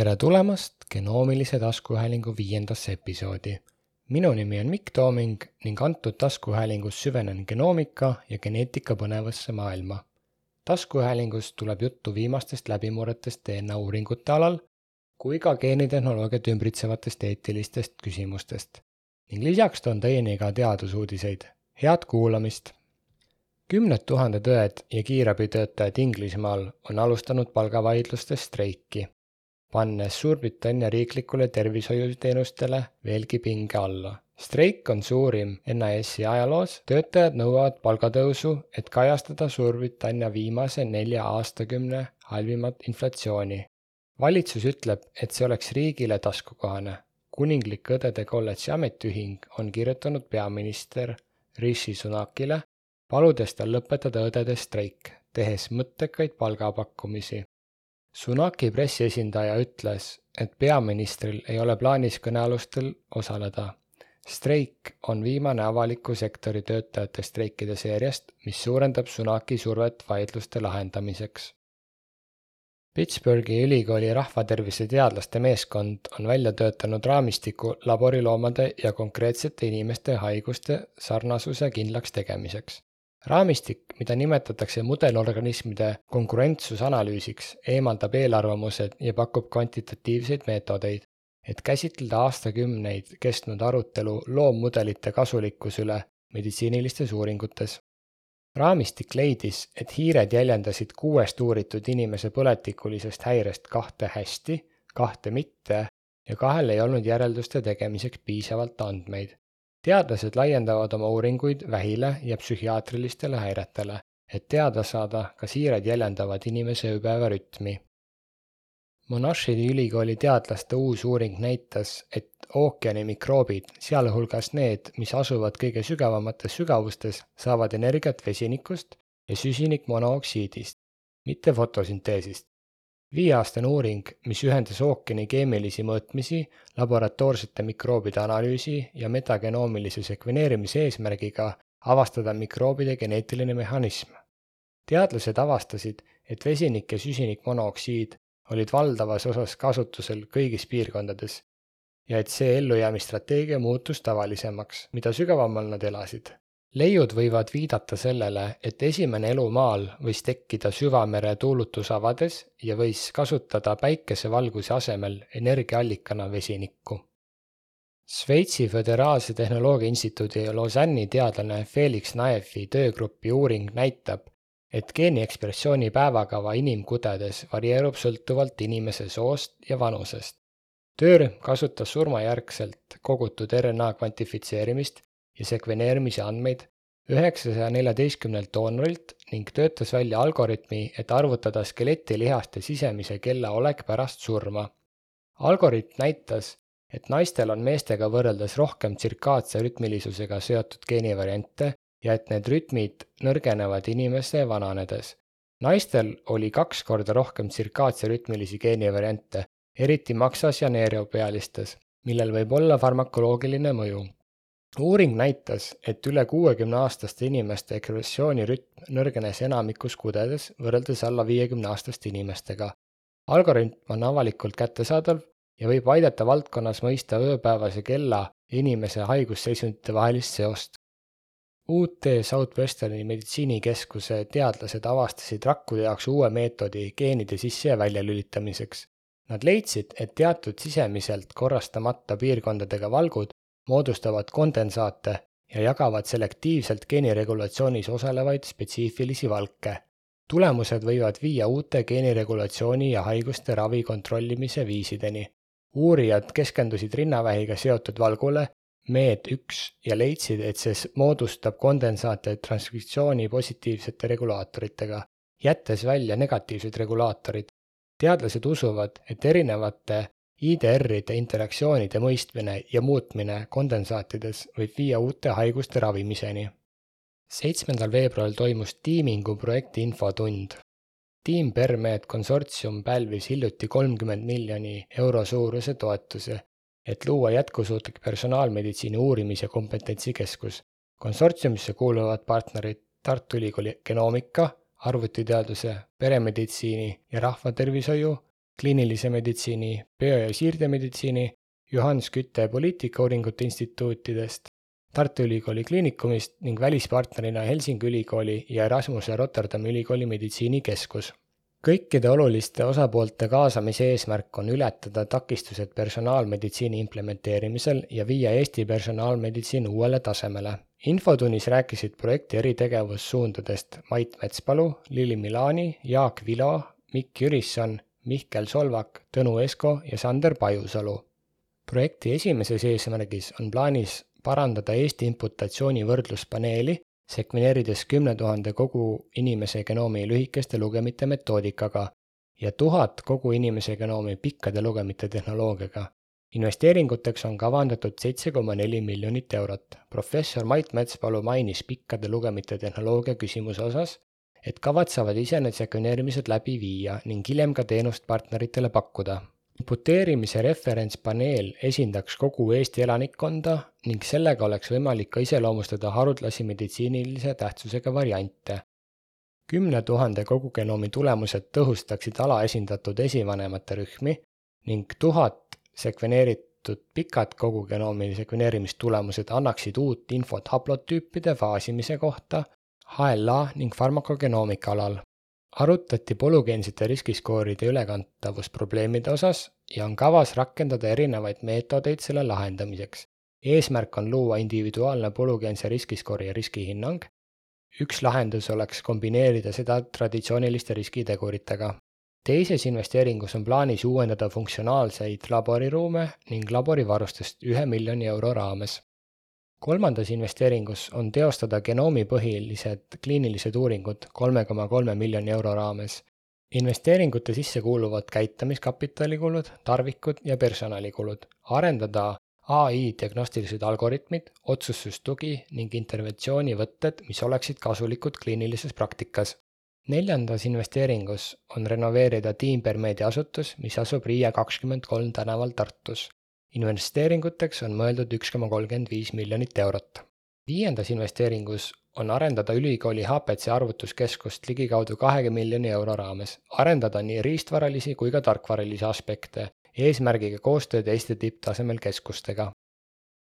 tere tulemast genoomilise taskuhäälingu viiendasse episoodi. minu nimi on Mikk Tooming ning antud taskuhäälingus süvenen genoomika ja geneetika põnevasse maailma. taskuhäälingus tuleb juttu viimastest läbimurretest DNA uuringute alal kui ka geenitehnoloogiat ümbritsevatest eetilistest küsimustest ning lisaks toon teieni ka teadusuudiseid. head kuulamist! kümned tuhanded õed ja kiirabitöötajad Inglismaal on alustanud palgavaidlustes streiki pannes Suurbritannia riiklikule tervishoiuteenustele veelgi pinge alla. streik on suurim NIS-i ajaloos, töötajad nõuavad palgatõusu, et kajastada Suurbritannia viimase nelja aastakümne halvimat inflatsiooni. valitsus ütleb, et see oleks riigile taskukohane. kuninglik õdede kolledži ametiühing on kirjutanud peaminister Rishi Sunakile, paludes tal lõpetada õdede streik, tehes mõttekaid palgapakkumisi Sunaki pressiesindaja ütles, et peaministril ei ole plaanis kõnealustel osaleda. streik on viimane avaliku sektori töötajate streikide seeriast, mis suurendab Sunaki survet vaidluste lahendamiseks. Pittsburghi ülikooli rahvatervise teadlaste meeskond on välja töötanud raamistiku laboriloomade ja konkreetsete inimeste haiguste sarnasuse kindlaks tegemiseks raamistik, mida nimetatakse mudelorganismide konkurentsusanalüüsiks, eemaldab eelarvamused ja pakub kvantitatiivseid meetodeid, et käsitleda aastakümneid kestnud arutelu loommudelite kasulikkuse üle meditsiinilistes uuringutes. raamistik leidis, et hiired jäljendasid kuuest uuritud inimese põletikulisest häirest kahte hästi, kahte mitte ja kahel ei olnud järelduste tegemiseks piisavalt andmeid teadlased laiendavad oma uuringuid vähile ja psühhiaatrilistele häiretele, et teada saada, kas hiired jäljendavad inimese ööpäevarütmi. Monashi ülikooli teadlaste uus uuring näitas, et ookeani mikroobid, sealhulgas need, mis asuvad kõige sügavamates sügavustes, saavad energiat vesinikust ja süsinikmonooksiidist, mitte fotosünteesist viieaastane uuring, mis ühendas ookeani keemilisi mõõtmisi, laboratoorsete mikroobide analüüsi ja metagenoomilise sekveneerimise eesmärgiga avastada mikroobide geneetiline mehhanism. teadlased avastasid, et vesinik ja süsinikmonooksiid olid valdavas osas kasutusel kõigis piirkondades ja et see ellujäämisstrateegia muutus tavalisemaks, mida sügavamal nad elasid leiud võivad viidata sellele, et esimene elu Maal võis tekkida süvamere tuulutusavades ja võis kasutada päikesevalguse asemel energiaallikana vesinikku. Šveitsi Föderaalse Tehnoloogia Instituudi Lausanne'i teadlane Felix Naefi töögrupi uuring näitab, et geeniekspressiooni päevakava inimkudedes varieerub sõltuvalt inimese soost ja vanusest. töörühm kasutas surmajärgselt kogutud RNA kvantifitseerimist ja sekveneerimise andmeid üheksasaja neljateistkümnelt doonorilt ning töötas välja algoritmi, et arvutada skeletilihaste sisemise kella olek pärast surma. algoritm näitas, et naistel on meestega võrreldes rohkem tsirkaadse rütmilisusega seotud geenivariante ja et need rütmid nõrgenevad inimese vananedes. naistel oli kaks korda rohkem tsirkaadse rütmilisi geenivariante, eriti maksas ja neeropealistes, millel võib olla farmakoloogiline mõju uuring näitas, et üle kuuekümne aastaste inimeste ekrevatsioonirütm nõrgenes enamikus kudedes võrreldes alla viiekümne aastaste inimestega. algoritm on avalikult kättesaadav ja võib aidata valdkonnas mõista ööpäevase kella inimese haigusseisundite vahelist seost. UT Southwesterni meditsiinikeskuse teadlased avastasid rakkude jaoks uue meetodi geenide sisse- ja väljalülitamiseks. Nad leidsid, et teatud sisemiselt korrastamata piirkondadega valgud moodustavad kondensaate ja jagavad selektiivselt geeniregulatsioonis osalevaid spetsiifilisi valke. tulemused võivad viia uute geeniregulatsiooni ja haiguste ravi kontrollimise viisideni. uurijad keskendusid rinnavähiga seotud valgule MED1 ja leidsid, et see moodustab kondensaate transkriptsiooni positiivsete regulaatoritega, jättes välja negatiivsed regulaatorid. teadlased usuvad, et erinevate IDR-ide interaktsioonide mõistmine ja muutmine kondensaatides võib viia uute haiguste ravimiseni. seitsmendal veebruaril toimus tiimingu projekti infotund. tiim Permed konsortsium pälvis hiljuti kolmkümmend miljoni euro suuruse toetuse, et luua jätkusuutlik personaalmeditsiini uurimis- ja kompetentsikeskus. konsortsiumisse kuuluvad partnerid Tartu Ülikooli genoomika, arvutiteaduse, peremeditsiini ja rahvatervishoiu kliinilise meditsiini, bio- ja siirdemeditsiini, Johannes Kütte poliitikauuringute instituutidest, Tartu Ülikooli Kliinikumist ning välispartnerina Helsingi Ülikooli ja Erasmuse Rotterdami Ülikooli meditsiinikeskus. kõikide oluliste osapoolte kaasamise eesmärk on ületada takistused personaalmeditsiini implementeerimisel ja viia Eesti personaalmeditsiin uuele tasemele. infotunnis rääkisid projekti eri tegevussuundadest Mait Metspalu, Lili Milani, Jaak Vilo, Mikk Jürisson, Mihkel Solvak, Tõnu Esko ja Sander Pajusalu. projekti esimeses eesmärgis on plaanis parandada Eesti imputatsiooni võrdluspaneeli, sekveneerides kümne tuhande kogu inimese genoomi lühikeste lugemite metoodikaga ja tuhat kogu inimese genoomi pikkade lugemite tehnoloogiaga. investeeringuteks on kavandatud seitse koma neli miljonit eurot. professor Mait Metspalu mainis pikkade lugemite tehnoloogia küsimuse osas, et kavatsevad ise need sekveneerimised läbi viia ning hiljem ka teenust partneritele pakkuda imputeerimise referentspaneel esindaks kogu Eesti elanikkonda ning sellega oleks võimalik ka iseloomustada haruldasi meditsiinilise tähtsusega variante. kümne tuhande kogugenoomi tulemused tõhustaksid alaesindatud esivanemate rühmi ning tuhat sekveneeritud pikad kogugenoomi sekveneerimistulemused annaksid uut infot haplotüüpide faasimise kohta HLA ning farmakogenoomika alal arutati polügeensete riskiskooride ülekantavusprobleemide osas ja on kavas rakendada erinevaid meetodeid selle lahendamiseks. eesmärk on luua individuaalne polügeense riskiskoori riskihinnang. üks lahendus oleks kombineerida seda traditsiooniliste riskiteguritega. teises investeeringus on plaanis uuendada funktsionaalseid laboriruume ning laborivarustust ühe miljoni euro raames kolmandas investeeringus on teostada genoomipõhilised kliinilised uuringud kolme koma kolme miljoni euro raames. investeeringute sisse kuuluvad käitamiskapitalikulud, tarvikud ja personalikulud. arendada ai diagnostilised algoritmid, otsustustugi ning interventsioonivõtted, mis oleksid kasulikud kliinilises praktikas. neljandas investeeringus on renoveerida Teamper meedia asutus, mis asub Riia kakskümmend kolm tänaval Tartus investeeringuteks on mõeldud üks koma kolmkümmend viis miljonit eurot. viiendas investeeringus on arendada ülikooli HPC arvutuskeskust ligikaudu kahekümne miljoni euro raames, arendada nii riistvaralisi kui ka tarkvaralisi aspekte, eesmärgiga koostöö teiste tipptasemel keskustega.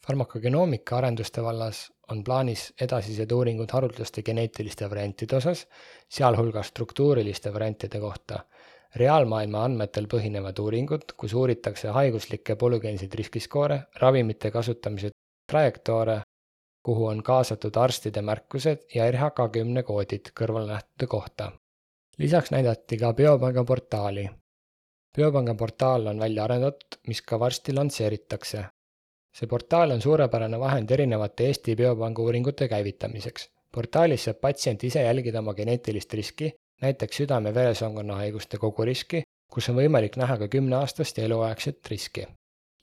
farmakogenoomika arenduste vallas on plaanis edasised uuringud haruldaste geneetiliste variantide osas, sealhulgas struktuuriliste variantide kohta reaalmaailma andmetel põhinevad uuringud, kus uuritakse haiguslikke polügeenseid riskiskoore, ravimite kasutamise trajektoore, kuhu on kaasatud arstide märkused ja RH kümne koodid kõrvalnähtude kohta. lisaks näidati ka Biopanga portaali. Biopanga portaal on välja arendatud, mis ka varsti lansseeritakse. see portaal on suurepärane vahend erinevate Eesti Biopanga uuringute käivitamiseks. portaalis saab patsient ise jälgida oma geneetilist riski näiteks südame-veresoonkonna haiguste koguriski, kus on võimalik näha ka kümneaastast ja eluaegset riski.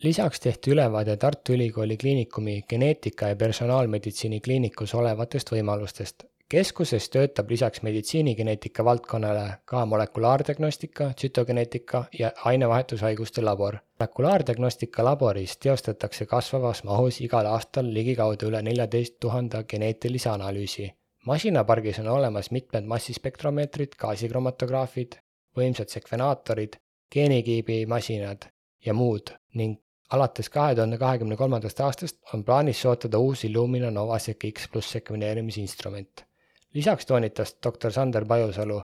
lisaks tehti ülevaade Tartu Ülikooli Kliinikumi geneetika ja personaalmeditsiini kliinikus olevatest võimalustest. keskuses töötab lisaks meditsiinigeneetika valdkonnale ka molekulaardiagnostika, tsütogeneetika ja ainevahetushaiguste labor. molekulaardiagnostika laboris teostatakse kasvavas mahus igal aastal ligikaudu üle neljateist tuhande geneetilise analüüsi masinapargis on olemas mitmed massispektromeetrid, gaasikromatograafid, võimsad sekvenaatorid, geenikiibimasinad ja muud ning alates kahe tuhande kahekümne kolmandast aastast on plaanis sootada uus Illumina Novasec X pluss sekveneerimisinstrument. lisaks toonitas doktor Sander Pajusalu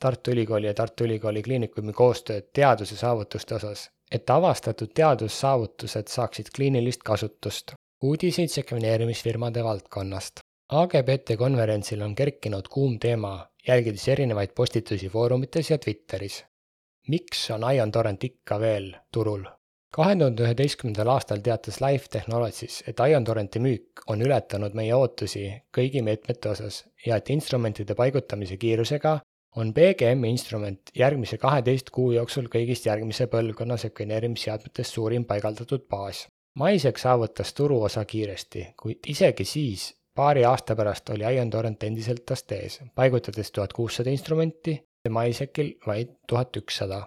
Tartu Ülikooli ja Tartu Ülikooli Kliinikumi koostööd teaduse saavutuste osas, et avastatud teadussaavutused saaksid kliinilist kasutust. uudiseid sekveneerimisfirmade valdkonnast AGBT konverentsil on kerkinud kuum teema, jälgides erinevaid postitusi foorumites ja Twitteris. miks on Ion Torrent ikka veel turul? kahe tuhande üheteistkümnendal aastal teatas Life Technologies, et Ion Torrenti müük on ületanud meie ootusi kõigi meetmete osas ja et instrumentide paigutamise kiirusega on BGM-i instrument järgmise kaheteist kuu jooksul kõigist järgmise põlvkonna sekveneerimisseadmetest suurim paigaldatud baas. Maisek saavutas turuosa kiiresti, kuid isegi siis paari aasta pärast oli Ion Torrent endiselt tast ees, paigutades tuhat kuussada instrumenti ja MySecil vaid tuhat ükssada.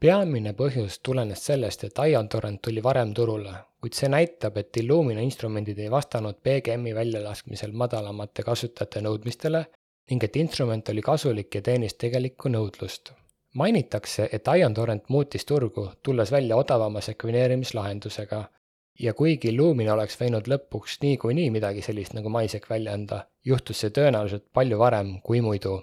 peamine põhjus tulenes sellest, et Ion Torrent tuli varem turule, kuid see näitab, et Illumina instrumendid ei vastanud BGM-i väljalaskmisel madalamate kasutajate nõudmistele ning et instrument oli kasulik ja teenis tegelikku nõudlust. mainitakse, et Ion Torrent muutis turgu, tulles välja odavama sekveneerimislahendusega ja kuigi Lumina oleks võinud lõpuks niikuinii midagi sellist nagu MySec välja anda, juhtus see tõenäoliselt palju varem kui muidu.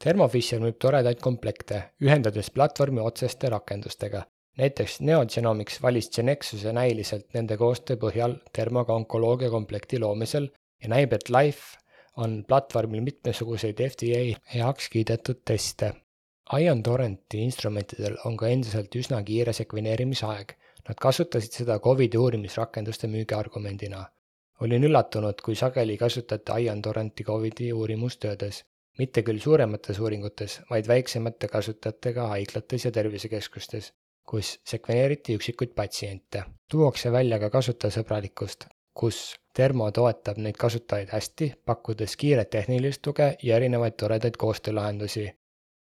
Thermo Fisher müüb toredaid komplekte, ühendades platvormi otseste rakendustega. näiteks Neogenomics valis Genexuse näiliselt nende koostöö põhjal Thermoga onkoloogia komplekti loomisel ja näib, et Life on platvormil mitmesuguseid FDA heaks kiidetud teste. Ion Torrenti instrumentidel on ka endiselt üsna kiire sekveneerimisaeg. Nad kasutasid seda Covidi uurimisrakenduste müügi argumendina. olin üllatunud, kui sageli kasutati Ion Torrenti Covidi uurimustöödes. mitte küll suuremates uuringutes, vaid väiksemate kasutajatega haiglates ja tervisekeskustes, kus sekveneeriti üksikuid patsiente. tuuakse välja ka kasutajasõbralikkust, kus Thermo toetab neid kasutajaid hästi, pakkudes kiiret tehnilist tuge ja erinevaid toredaid koostöölahendusi.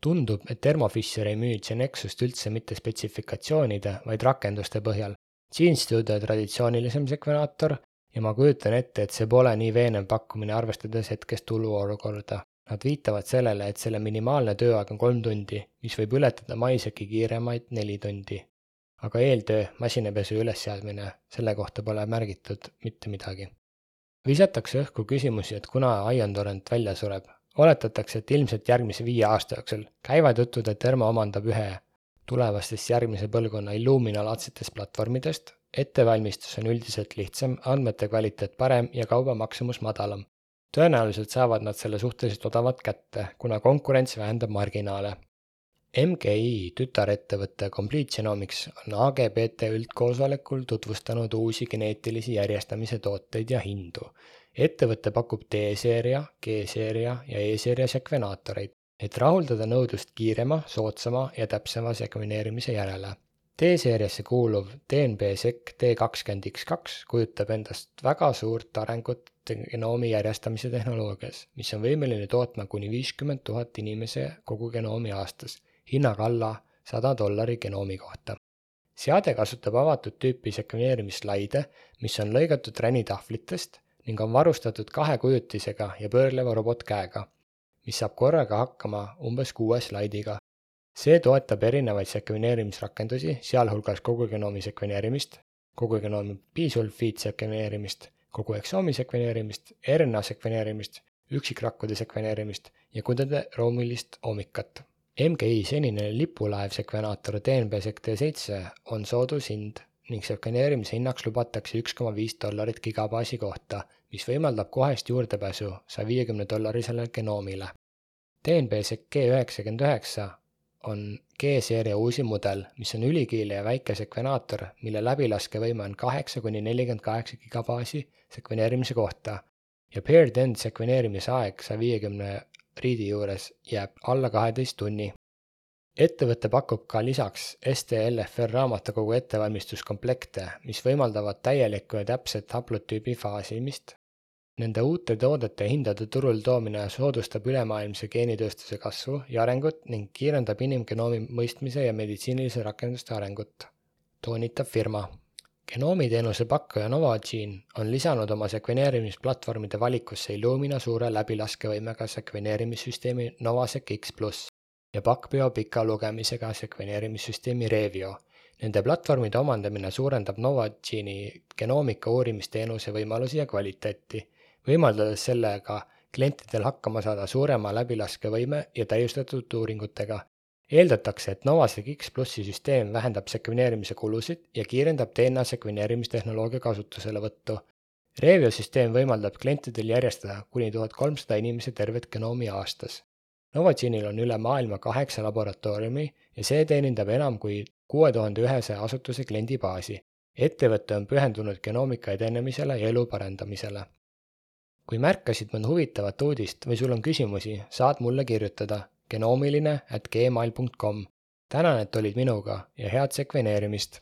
Tundub, et Thermo Fisher ei müü Genexust üldse mitte spetsifikatsioonide, vaid rakenduste põhjal. GeneStudio traditsioonilisem sekvenaator ja ma kujutan ette, et see pole nii veenev pakkumine, arvestades hetkest turuolukorda. Nad viitavad sellele, et selle minimaalne tööaeg on kolm tundi, mis võib ületada MySec'i kiiremaid neli tundi aga eeltöö, masinapesu ülesseadmine, selle kohta pole märgitud mitte midagi. visatakse õhku küsimusi, et kuna Ion Torrent välja sureb. Oletatakse, et ilmselt järgmise viie aasta jooksul käivad jutud, et Thermo omandab ühe tulevastest järgmise põlvkonna Illumina laadsetest platvormidest, ettevalmistus on üldiselt lihtsam, andmete kvaliteet parem ja kauba maksumus madalam. tõenäoliselt saavad nad selle suhteliselt odavalt kätte, kuna konkurents vähendab marginaale MGI tütarettevõte Complete Genomics on AGBT üldkoosolekul tutvustanud uusi geneetilisi järjestamise tooteid ja hindu. Ettevõte pakub D-seeria, G-seeria ja E-seeria sekvenaatoreid, et rahuldada nõudlust kiirema, soodsama ja täpsema sekveneerimise järele. D-seeriasse kuuluv DNB-sek D20X2 kujutab endast väga suurt arengut genoomi järjestamise tehnoloogias, mis on võimeline tootma kuni viiskümmend tuhat inimese kogu genoomi aastas hinnaga alla sada dollari genoomi kohta. seade kasutab avatud tüüpi sekveneerimisslaide, mis on lõigatud ränitahvlitest ning on varustatud kahe kujutisega ja pöörleva robotkäega, mis saab korraga hakkama umbes kuue slaidiga. see toetab erinevaid sekveneerimisrakendusi, sealhulgas kogu genoomi sekveneerimist, kogu genoomi bisulfiit sekveneerimist, kogu eksoomi sekveneerimist, RNA sekveneerimist, üksikrakkude sekveneerimist ja kudede ruumilist oomikat MGI senine lipulaev sekvenaator DNB-sek T7 on soodushind ning sekveneerimise hinnaks lubatakse üks koma viis dollarit gigabaasi kohta, mis võimaldab kohest juurdepääsu saja viiekümne dollarisele genoomile. DNB-sek G üheksakümmend üheksa on G-seeria uusim mudel, mis on ülikiire ja väike sekvenaator, mille läbilaskevõime on kaheksa kuni nelikümmend kaheksa gigabaasi sekveneerimise kohta ja paired end sekveneerimise aeg saja viiekümne riidi juures jääb alla kaheteist tunni. Ettevõte pakub ka lisaks STLFR raamatukogu ettevalmistuskomplekte, mis võimaldavad täielikku ja täpset haplotüübi faasimist. Nende uute toodete hindade turul toomine soodustab ülemaailmse geenitööstuse kasvu ja arengut ning kiirendab inimgenoomi mõistmise ja meditsiinilise rakenduste arengut, toonitab firma genoomiteenuse pakkuja Novagene on lisanud oma sekveneerimisplatvormide valikusse Illumina suure läbilaskevõimega sekveneerimissüsteemi Novasec X pluss ja Pakbio pika lugemisega sekveneerimissüsteemi Revio. Nende platvormide omandamine suurendab Novagene'i genoomika uurimisteenuse võimalusi ja kvaliteeti, võimaldades sellega klientidel hakkama saada suurema läbilaskevõime ja täiustatud uuringutega eeldatakse, et Novasec X plussi süsteem vähendab sekveneerimise kulusid ja kiirendab DNA sekveneerimistehnoloogia kasutuselevõttu. Revio süsteem võimaldab klientidel järjestada kuni tuhat kolmsada inimese tervet genoomi aastas. Novagenil on üle maailma kaheksa laboratooriumi ja see teenindab enam kui kuue tuhande ühesaja asutuse kliendibaasi. ettevõte on pühendunud genoomika edenemisele ja elu parendamisele. kui märkasid mõnda huvitavat uudist või sul on küsimusi, saad mulle kirjutada genoomiline at gmail.com. tänan, et olid minuga ja head sekveneerimist!